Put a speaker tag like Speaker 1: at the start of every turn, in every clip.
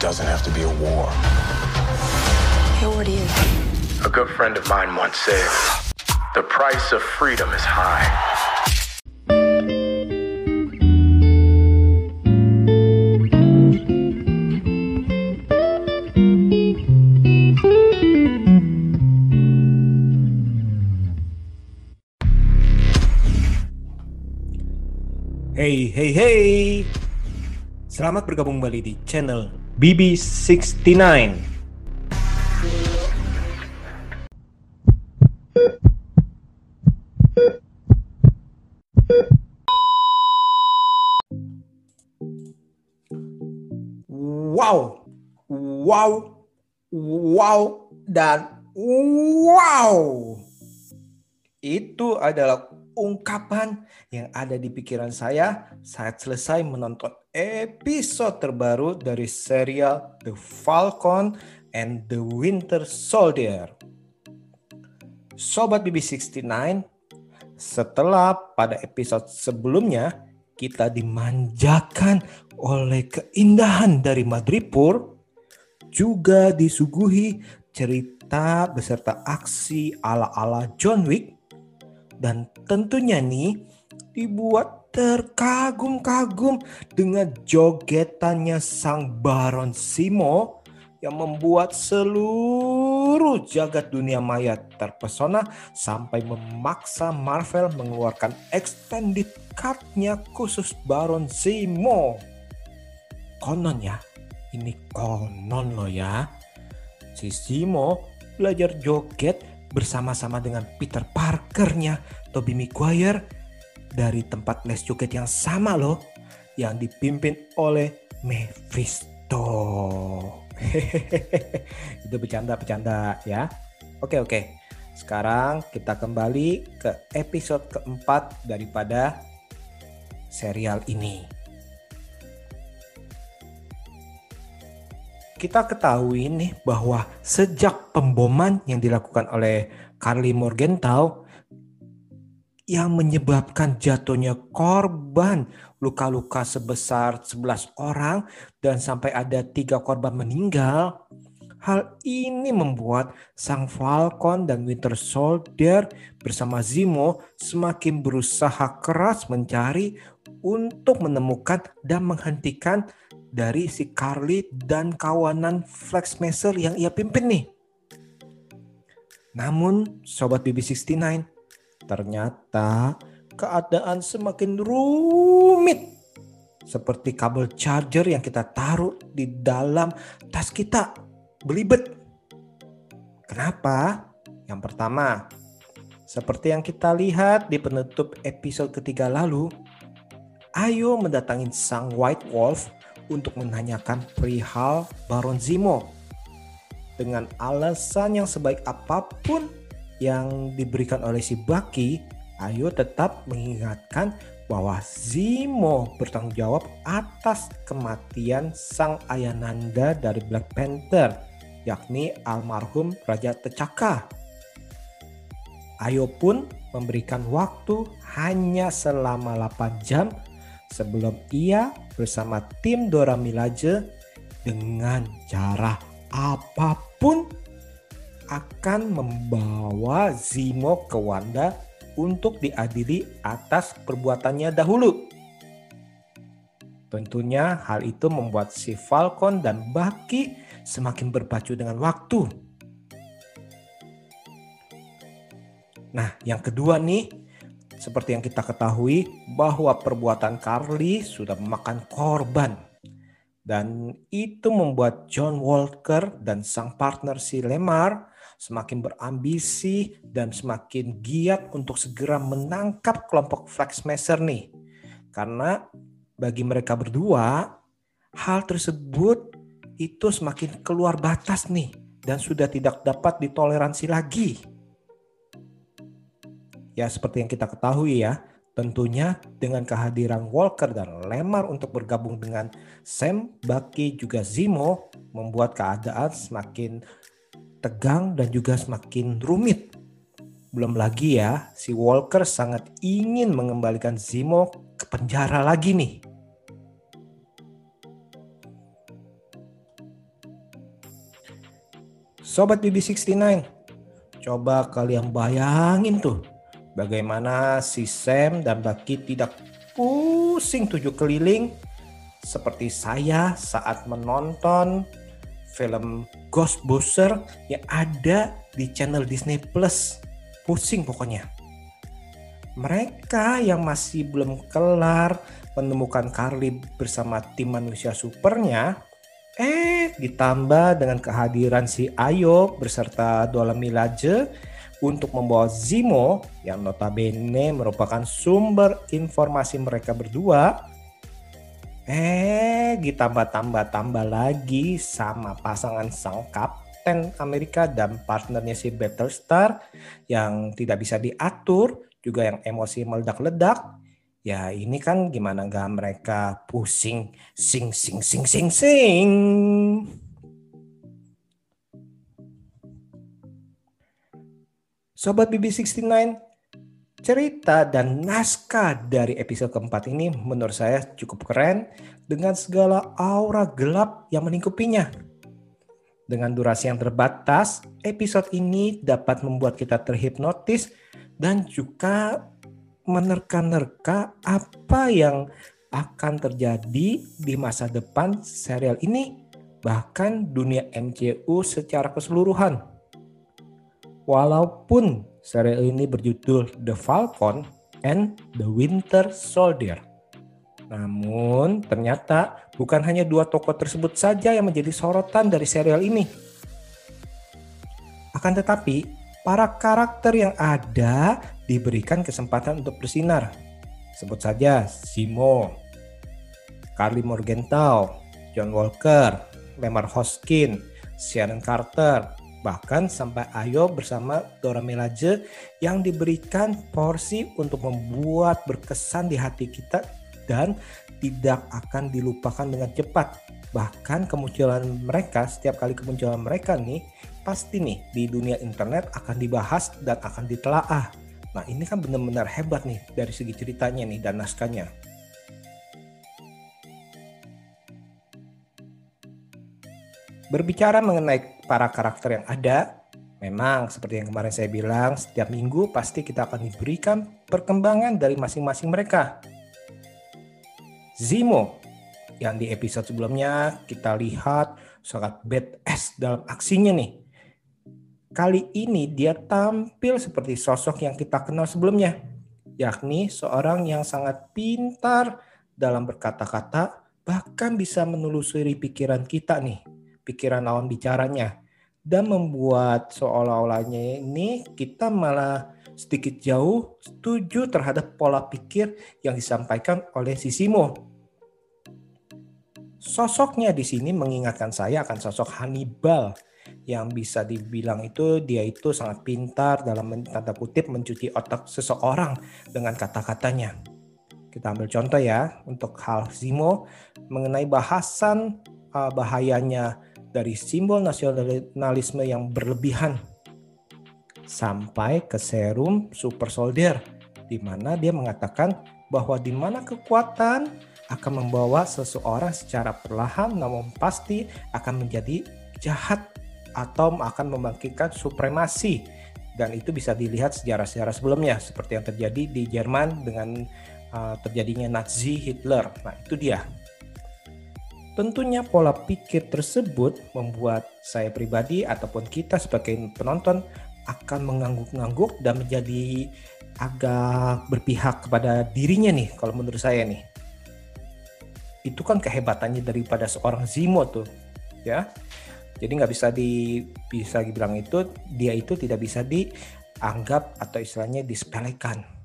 Speaker 1: doesn't have to be a war.
Speaker 2: Hey, what are you?
Speaker 3: A good friend of mine once said, The price of freedom is high.
Speaker 4: Hey, hey, hey. Selamat bergabung kembali di channel BB69. Wow, wow, wow, dan wow. Itu adalah ungkapan yang ada di pikiran saya saat selesai menonton episode terbaru dari serial The Falcon and the Winter Soldier. Sobat BB69, setelah pada episode sebelumnya kita dimanjakan oleh keindahan dari Madripoor, juga disuguhi cerita beserta aksi ala-ala John Wick, dan tentunya nih dibuat terkagum-kagum dengan jogetannya sang Baron Simo yang membuat seluruh jagat dunia maya terpesona sampai memaksa Marvel mengeluarkan extended cut-nya khusus Baron Simo. Konon ya, ini konon loh ya. Si Simo belajar joget bersama-sama dengan Peter Parkernya Tobey Maguire dari tempat les joget yang sama loh yang dipimpin oleh Mephisto. Itu bercanda-bercanda ya. Oke oke. Sekarang kita kembali ke episode keempat daripada serial ini. Kita ketahui nih bahwa sejak pemboman yang dilakukan oleh Carly Morgenthau yang menyebabkan jatuhnya korban luka-luka sebesar 11 orang dan sampai ada tiga korban meninggal. Hal ini membuat Sang Falcon dan Winter Soldier bersama Zemo semakin berusaha keras mencari untuk menemukan dan menghentikan dari si Carly dan kawanan Flex Messer yang ia pimpin nih. Namun Sobat BB69 ternyata keadaan semakin rumit. Seperti kabel charger yang kita taruh di dalam tas kita. Belibet. Kenapa? Yang pertama, seperti yang kita lihat di penutup episode ketiga lalu, Ayo mendatangi sang White Wolf untuk menanyakan perihal Baron Zemo. Dengan alasan yang sebaik apa pun yang diberikan oleh si Bucky, Ayo tetap mengingatkan bahwa Zemo bertanggung jawab atas kematian sang Ayananda dari Black Panther, yakni almarhum Raja T'Chaka. Ayo pun memberikan waktu hanya selama 8 jam sebelum ia bersama tim Dora Milaje dengan cara apa pun akan membawa Zemo ke Wanda untuk diadili atas perbuatannya dahulu. Tentunya hal itu membuat si Falcon dan Bucky semakin berpacu dengan waktu. Nah, yang kedua nih, seperti yang kita ketahui bahwa perbuatan Carly sudah memakan korban. Dan itu membuat John Walker dan sang partner si Lemar semakin berambisi dan semakin giat untuk segera menangkap kelompok Flex Messer nih. Karena bagi mereka berdua, hal tersebut itu semakin keluar batas nih dan sudah tidak dapat ditoleransi lagi. Ya seperti yang kita ketahui ya, tentunya dengan kehadiran Walker dan Lemar untuk bergabung dengan Sam, Bucky juga Zemo membuat keadaan semakin tegang dan juga semakin rumit. Belum lagi ya, si Walker sangat ingin mengembalikan Zemo ke penjara lagi nih. Sobat BB69, coba kalian bayangin tuh bagaimana si Sam dan Bucky tidak pusing tujuh keliling seperti saya saat menonton film Ghostbuster yang ada di channel Disney Plus. Pusing pokoknya. Mereka yang masih belum kelar menemukan Carly bersama tim manusia supernya Eh, ditambah dengan kehadiran si Ayo beserta Dola Milaje untuk membawa Zimo yang notabene merupakan sumber informasi mereka berdua. Eh, ditambah-tambah-tambah lagi sama pasangan sang kapten Amerika dan partnernya si Battlestar yang tidak bisa diatur, juga yang emosi meledak-ledak Ya ini kan gimana nggak mereka pusing sing sing sing sing sing. Sobat BB69, cerita dan naskah dari episode keempat ini menurut saya cukup keren dengan segala aura gelap yang melingkupinya. Dengan durasi yang terbatas, episode ini dapat membuat kita terhipnotis dan juga menerka-nerka apa yang akan terjadi di masa depan serial ini, bahkan dunia MCU secara keseluruhan. Walaupun serial ini berjudul The Falcon and the Winter Soldier. Namun ternyata bukan hanya dua tokoh tersebut saja yang menjadi sorotan dari serial ini. Akan tetapi, para karakter yang ada diberikan kesempatan untuk bersinar. Sebut saja Simo, Carly Morgenthau, John Walker, Lemar Hoskin, Sharon Carter, bahkan sampai Ayo bersama Dora Milaje yang diberikan porsi untuk membuat berkesan di hati kita dan tidak akan dilupakan dengan cepat. Bahkan kemunculan mereka, setiap kali kemunculan mereka nih, pasti nih di dunia internet akan dibahas dan akan ditelaah. Nah ini kan benar-benar hebat nih dari segi ceritanya nih dan naskahnya. Berbicara mengenai para karakter yang ada, memang seperti yang kemarin saya bilang, setiap minggu pasti kita akan diberikan perkembangan dari masing-masing mereka. Zimo, yang di episode sebelumnya kita lihat sangat badass dalam aksinya nih kali ini dia tampil seperti sosok yang kita kenal sebelumnya, yakni seorang yang sangat pintar dalam berkata-kata, bahkan bisa menelusuri pikiran kita nih, pikiran lawan bicaranya, dan membuat seolah-olahnya ini kita malah sedikit jauh setuju terhadap pola pikir yang disampaikan oleh Sisimo. Sosoknya di sini mengingatkan saya akan sosok Hannibal yang bisa dibilang itu dia itu sangat pintar dalam tanda kutip mencuci otak seseorang dengan kata-katanya. Kita ambil contoh ya untuk hal Zimo mengenai bahasan uh, bahayanya dari simbol nasionalisme yang berlebihan sampai ke serum super soldier di mana dia mengatakan bahwa di mana kekuatan akan membawa seseorang secara perlahan namun pasti akan menjadi jahat atau akan membangkitkan supremasi dan itu bisa dilihat sejarah-sejarah sebelumnya seperti yang terjadi di Jerman dengan uh, terjadinya Nazi Hitler. Nah, itu dia. Tentunya pola pikir tersebut membuat saya pribadi ataupun kita sebagai penonton akan mengangguk-angguk dan menjadi agak berpihak kepada dirinya nih kalau menurut saya nih. Itu kan kehebatannya daripada seorang Zimo tuh, ya jadi nggak bisa di bisa dibilang itu dia itu tidak bisa dianggap atau istilahnya disepelekan.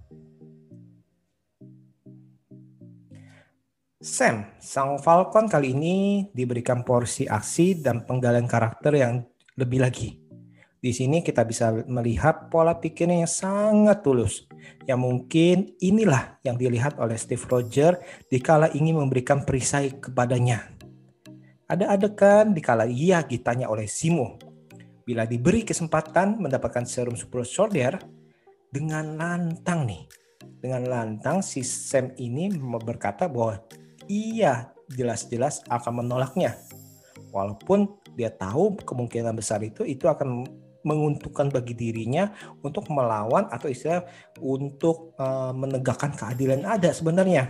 Speaker 4: Sam, sang Falcon kali ini diberikan porsi aksi dan penggalian karakter yang lebih lagi. Di sini kita bisa melihat pola pikirnya yang sangat tulus. Yang mungkin inilah yang dilihat oleh Steve Roger dikala ingin memberikan perisai kepadanya. Ada adegan dikala ia ditanya oleh Simo, bila diberi kesempatan mendapatkan serum Super Soldier, dengan lantang nih, dengan lantang si Sam ini berkata bahwa ia jelas-jelas akan menolaknya. walaupun dia tahu kemungkinan besar itu itu akan menguntungkan bagi dirinya untuk melawan atau istilah untuk uh, menegakkan keadilan ada sebenarnya.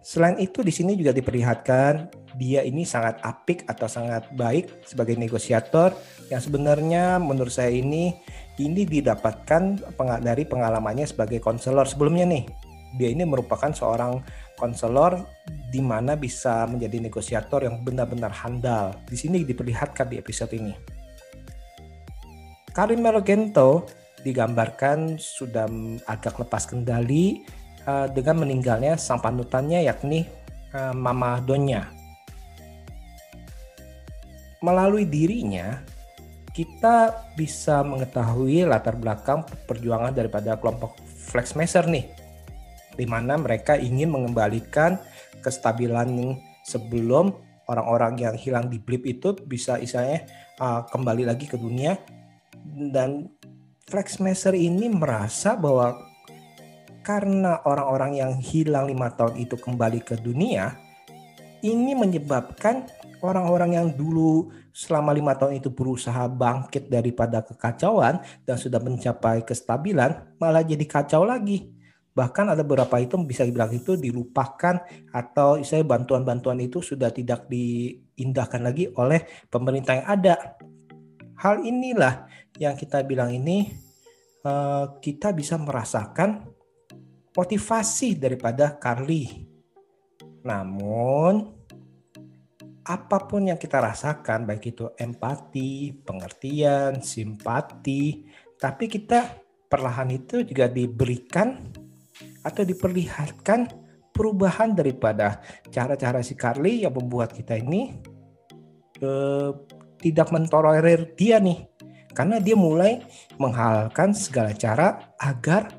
Speaker 4: Selain itu di sini juga diperlihatkan dia ini sangat apik atau sangat baik sebagai negosiator yang sebenarnya menurut saya ini ini didapatkan dari pengalamannya sebagai konselor sebelumnya nih. Dia ini merupakan seorang konselor di mana bisa menjadi negosiator yang benar-benar handal. Di sini diperlihatkan di episode ini. Karim Melogento digambarkan sudah agak lepas kendali uh, dengan meninggalnya sang panutannya yakni uh, Mama Donya. Melalui dirinya, kita bisa mengetahui latar belakang perjuangan daripada kelompok Flexmaster nih, di mana mereka ingin mengembalikan kestabilan sebelum orang-orang yang hilang di blip itu bisa istilahnya uh, kembali lagi ke dunia dan Flexmaster ini merasa bahwa karena orang-orang yang hilang lima tahun itu kembali ke dunia, ini menyebabkan orang-orang yang dulu selama lima tahun itu berusaha bangkit daripada kekacauan dan sudah mencapai kestabilan malah jadi kacau lagi. Bahkan ada beberapa itu bisa dibilang itu dilupakan atau saya bantuan-bantuan itu sudah tidak diindahkan lagi oleh pemerintah yang ada. Hal inilah yang kita bilang ini eh, kita bisa merasakan motivasi daripada Carly. Namun apa pun yang kita rasakan, baik itu empati, pengertian, simpati, tapi kita perlahan itu juga diberikan atau diperlihatkan perubahan daripada cara-cara si Carly yang membuat kita ini eh, tidak mentolerir dia nih karena dia mulai menghalalkan segala cara agar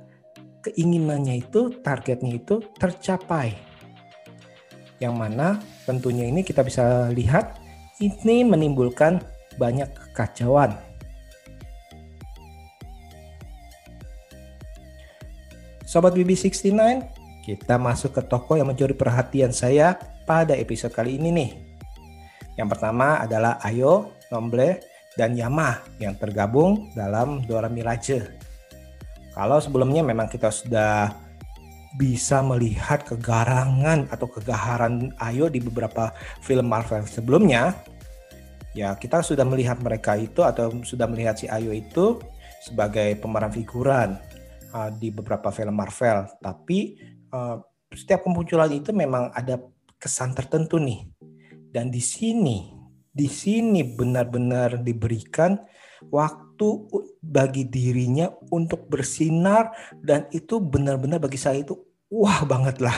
Speaker 4: keinginannya itu targetnya itu tercapai yang mana tentunya ini kita bisa lihat ini menimbulkan banyak kekacauan. Sobat BB69, kita masuk ke toko yang mencuri perhatian saya pada episode kali ini nih. Yang pertama adalah Ayo, Nomble, dan Yama yang tergabung dalam Dora Milaje. Kalau sebelumnya memang kita sudah bisa melihat kegarangan atau kegaharan Ayo di beberapa film Marvel sebelumnya, ya kita sudah melihat mereka itu atau sudah melihat si Ayo itu sebagai pemeran figuran uh, di beberapa film Marvel. Tapi uh, setiap kemunculan itu memang ada kesan tertentu nih. Dan di sini, di sini benar-benar diberikan waktu bagi dirinya untuk bersinar dan itu benar-benar bagi saya itu wah banget lah.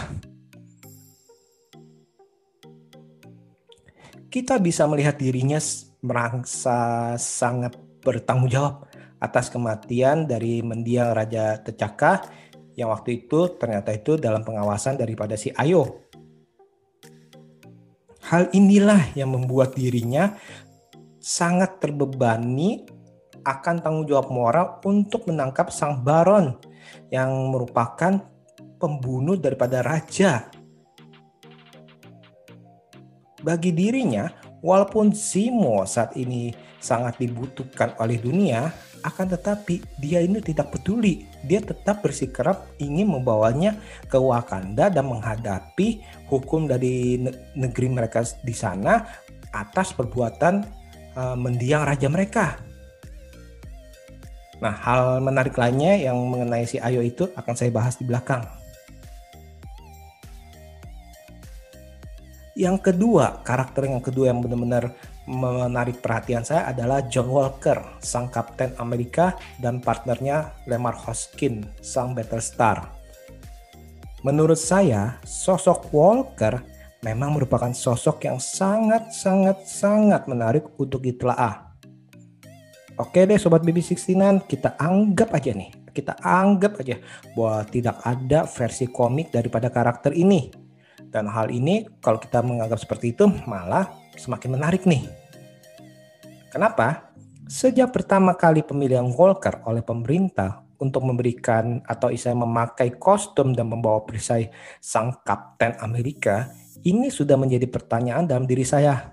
Speaker 4: Kita bisa melihat dirinya merasa sangat bertanggung jawab atas kematian dari mendiang Raja Tecaka yang waktu itu ternyata itu dalam pengawasan daripada si Ayo. Hal inilah yang membuat dirinya sangat terbebani akan tanggung jawab moral untuk menangkap sang baron yang merupakan pembunuh daripada raja. Bagi dirinya, walaupun Zimo saat ini sangat dibutuhkan oleh dunia, akan tetapi dia ini tidak peduli. Dia tetap bersikeras ingin membawanya ke Wakanda dan menghadapi hukum dari negeri mereka di sana atas perbuatan uh, mendiang raja mereka. Nah, hal menarik lainnya yang mengenai si Ayo itu akan saya bahas di belakang. Yang kedua, karakter yang kedua yang benar-benar menarik perhatian saya adalah John Walker, sang Kapten Amerika dan partnernya Lemar Hoskin, sang Battlestar. Menurut saya, sosok Walker memang merupakan sosok yang sangat-sangat-sangat menarik untuk ditelaah Oke deh Sobat BB69, kita anggap aja nih, kita anggap aja bahwa tidak ada versi komik daripada karakter ini. Dan hal ini kalau kita menganggap seperti itu malah semakin menarik nih. Kenapa? Sejak pertama kali pemilihan Walker oleh pemerintah untuk memberikan atau istilahnya memakai kostum dan membawa perisai sang Kapten Amerika, Ini sudah menjadi pertanyaan dalam diri saya.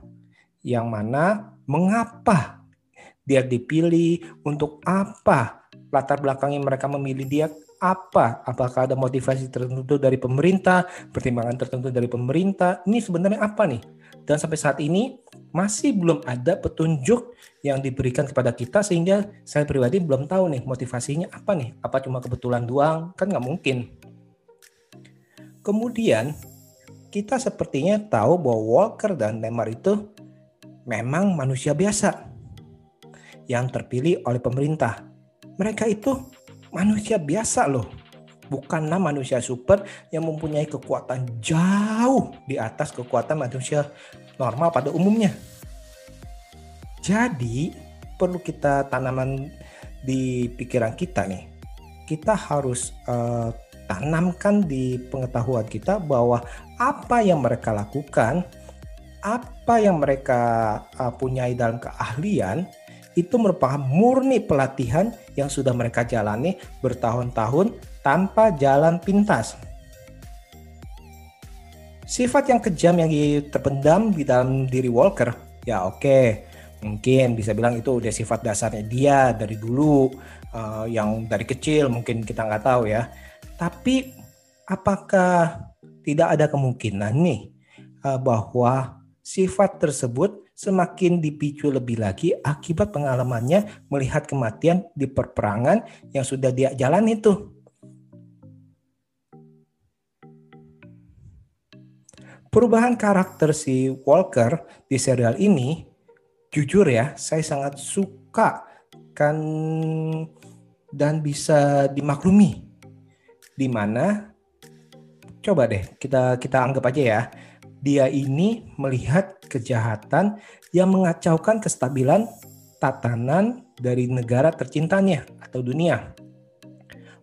Speaker 4: Yang mana mengapa dia dipilih, untuk apa latar belakangnya mereka memilih dia apa? Apakah ada motivasi tertentu dari pemerintah, pertimbangan tertentu dari pemerintah? Ini sebenarnya apa nih? Dan sampai saat ini masih belum ada petunjuk yang diberikan kepada kita sehingga saya pribadi belum tahu nih motivasinya apa nih? Apa cuma kebetulan doang? Kan nggak mungkin. Kemudian kita sepertinya tahu bahwa Walker dan Neymar itu memang manusia biasa yang terpilih oleh pemerintah. Mereka itu manusia biasa loh. Bukanlah manusia super yang mempunyai kekuatan jauh di atas kekuatan manusia normal pada umumnya. Jadi perlu kita tanaman di pikiran kita nih. Kita harus uh, tanamkan di pengetahuan kita bahwa apa yang mereka lakukan, apa yang mereka uh, punyai dalam keahlian itu merupakan murni pelatihan yang sudah mereka jalani bertahun-tahun tanpa jalan pintas. Sifat yang kejam yang terpendam di dalam diri Walker, ya oke, okay, mungkin bisa bilang itu udah sifat dasarnya dia dari dulu, uh, yang dari kecil mungkin kita nggak tahu ya. Tapi apakah tidak ada kemungkinan nih uh, bahwa sifat tersebut semakin dipicu lebih lagi akibat pengalamannya melihat kematian di perperangan yang sudah dia jalani itu. Perubahan karakter si Walker di serial ini, jujur ya, saya sangat suka kan dan bisa dimaklumi. Di mana coba deh kita kita anggap aja ya dia ini melihat kejahatan yang mengacaukan kestabilan tatanan dari negara tercintanya atau dunia.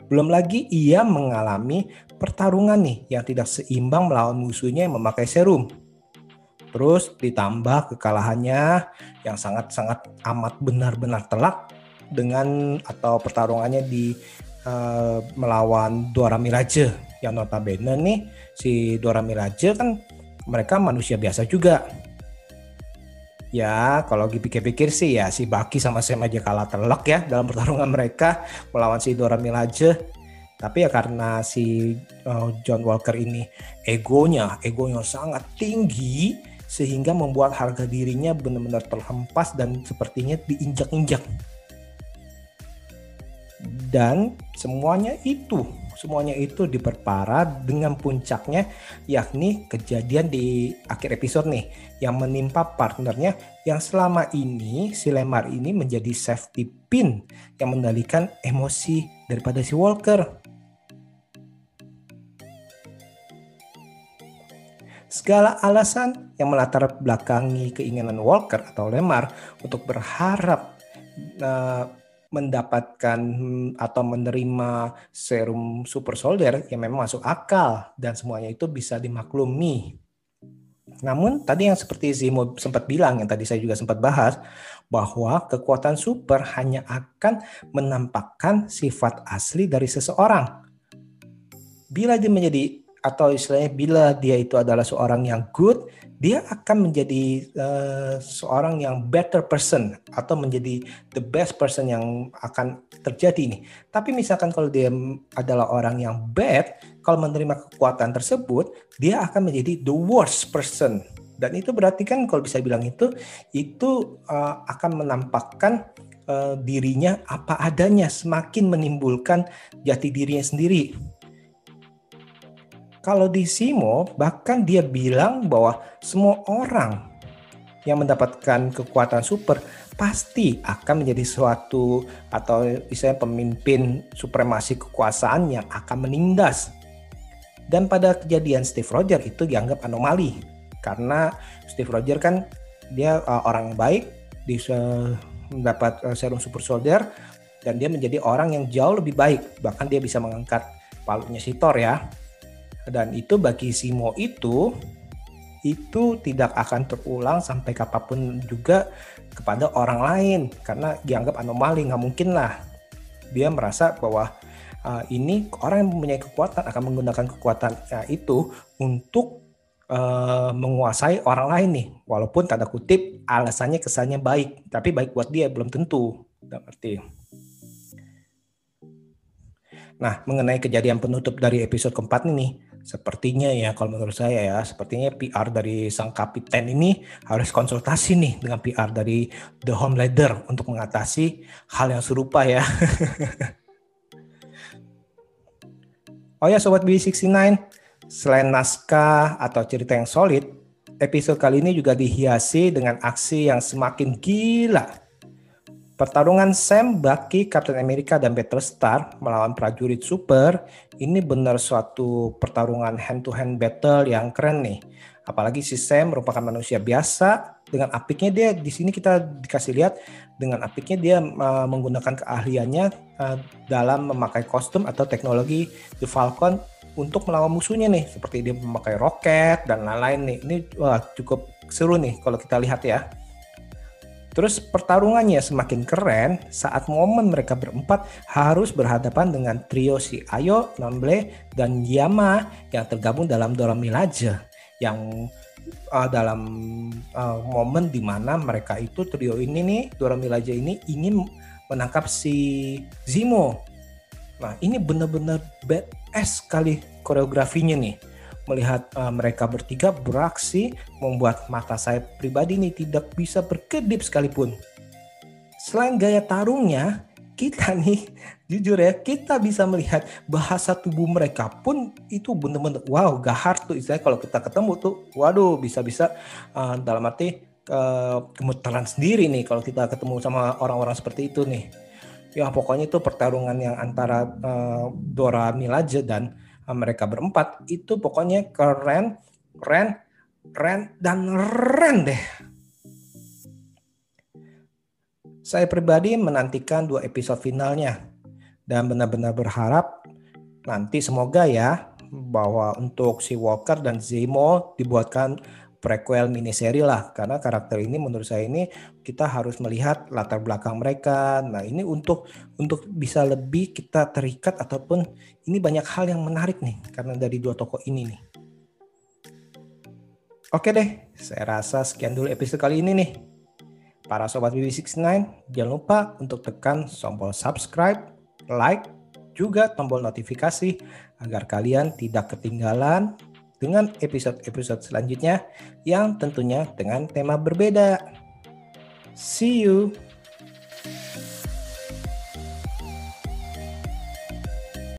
Speaker 4: Belum lagi ia mengalami pertarungan nih yang tidak seimbang melawan musuhnya yang memakai serum. Terus ditambah kekalahannya yang sangat-sangat amat benar-benar telak dengan atau pertarungannya di uh, melawan Dora Milaje yang notabene nih si Dora Milaje kan mereka manusia biasa juga. Ya, kalau dipikir-pikir sih ya si Baki sama Sam aja kalah telak ya dalam pertarungan mereka melawan si Dora Milaje. Tapi ya karena si uh, John Walker ini egonya, egonya sangat tinggi sehingga membuat harga dirinya benar-benar terhempas dan sepertinya diinjak-injak. Dan semuanya itu semuanya itu diperparah dengan puncaknya yakni kejadian di akhir episode nih yang menimpa partnernya yang selama ini si Lemar ini menjadi safety pin yang mengendalikan emosi daripada si Walker. Segala alasan yang melatar belakangi keinginan Walker atau Lemar untuk berharap uh, mendapatkan atau menerima serum super soldier yang memang masuk akal dan semuanya itu bisa dimaklumi. Namun tadi yang seperti Zimo sempat bilang yang tadi saya juga sempat bahas bahwa kekuatan super hanya akan menampakkan sifat asli dari seseorang. Bila dia menjadi atau istilahnya bila dia itu adalah seorang yang good, dia akan menjadi uh, seorang yang better person atau menjadi the best person yang akan terjadi ini. Tapi misalkan kalau dia adalah orang yang bad, kalau menerima kekuatan tersebut, dia akan menjadi the worst person. Dan itu berarti kan kalau bisa bilang itu, itu uh, akan menampakkan uh, dirinya apa adanya, semakin menimbulkan jati dirinya sendiri kalau di Simo, bahkan dia bilang bahwa semua orang yang mendapatkan kekuatan super pasti akan menjadi suatu atau misalnya pemimpin supremasi kekuasaan yang akan menindas. Dan pada kejadian Steve Rogers itu dianggap anomali karena Steve Rogers kan dia uh, orang baik, bisa mendapat uh, serum super soldier dan dia menjadi orang yang jauh lebih baik. Bahkan dia bisa mengangkat palunya si Thor ya dan itu bagi Simo itu itu tidak akan terulang sampai kapan pun juga kepada orang lain karena dianggap anomali nggak mungkin lah dia merasa bahwa uh, ini orang yang mempunyai kekuatan akan menggunakan kekuatan uh, itu untuk uh, menguasai orang lain nih, walaupun tanda kutip alasannya kesannya baik, tapi baik buat dia belum tentu. Tidak ngerti. Nah, mengenai kejadian penutup dari episode keempat ini, sepertinya ya kalau menurut saya ya, sepertinya PR dari sang kapiten ini harus konsultasi nih dengan PR dari The Home Leader untuk mengatasi hal yang serupa ya. oh ya Sobat B69, selain naskah atau cerita yang solid, episode kali ini juga dihiasi dengan aksi yang semakin gila Pertarungan Sam, Bucky, Captain America, dan Battlestar melawan prajurit super ini benar suatu pertarungan hand-to-hand battle yang keren nih. Apalagi si Sam merupakan manusia biasa dengan apiknya dia di sini kita dikasih lihat dengan apiknya dia uh, menggunakan keahliannya uh, dalam memakai kostum atau teknologi The Falcon untuk melawan musuhnya nih seperti dia memakai roket dan lain-lain nih. Ini wah cukup seru nih kalau kita lihat ya. Terus pertarungannya semakin keren saat momen mereka berempat harus berhadapan dengan trio si Ayo, Namble, dan Yama yang tergabung dalam Dora Milaje yang uh, dalam uh, momen di mana mereka itu trio ini nih Dora Milaje ini ingin menangkap si Zimo. Nah ini benar-benar badass sekali koreografinya nih melihat uh, mereka bertiga beraksi membuat mata saya pribadi ini tidak bisa berkedip sekalipun. Selain gaya tarungnya, kita nih jujur ya kita bisa melihat bahasa tubuh mereka pun itu bener-bener wow gahar tuh istilahnya kalau kita ketemu tuh waduh bisa-bisa uh, dalam arti uh, gemeteran sendiri nih kalau kita ketemu sama orang-orang seperti itu nih ya pokoknya itu pertarungan yang antara uh, Dora Milaje dan mereka berempat itu pokoknya keren, keren, keren dan keren deh. Saya pribadi menantikan dua episode finalnya dan benar-benar berharap nanti semoga ya bahwa untuk si Walker dan Zemo dibuatkan prequel miniseri lah karena karakter ini menurut saya ini kita harus melihat latar belakang mereka. Nah, ini untuk untuk bisa lebih kita terikat ataupun ini banyak hal yang menarik nih karena dari dua tokoh ini nih. Oke deh, saya rasa sekian dulu episode kali ini nih. Para sobat BB69, jangan lupa untuk tekan tombol subscribe, like, juga tombol notifikasi agar kalian tidak ketinggalan dengan episode-episode selanjutnya yang tentunya dengan tema berbeda. See you.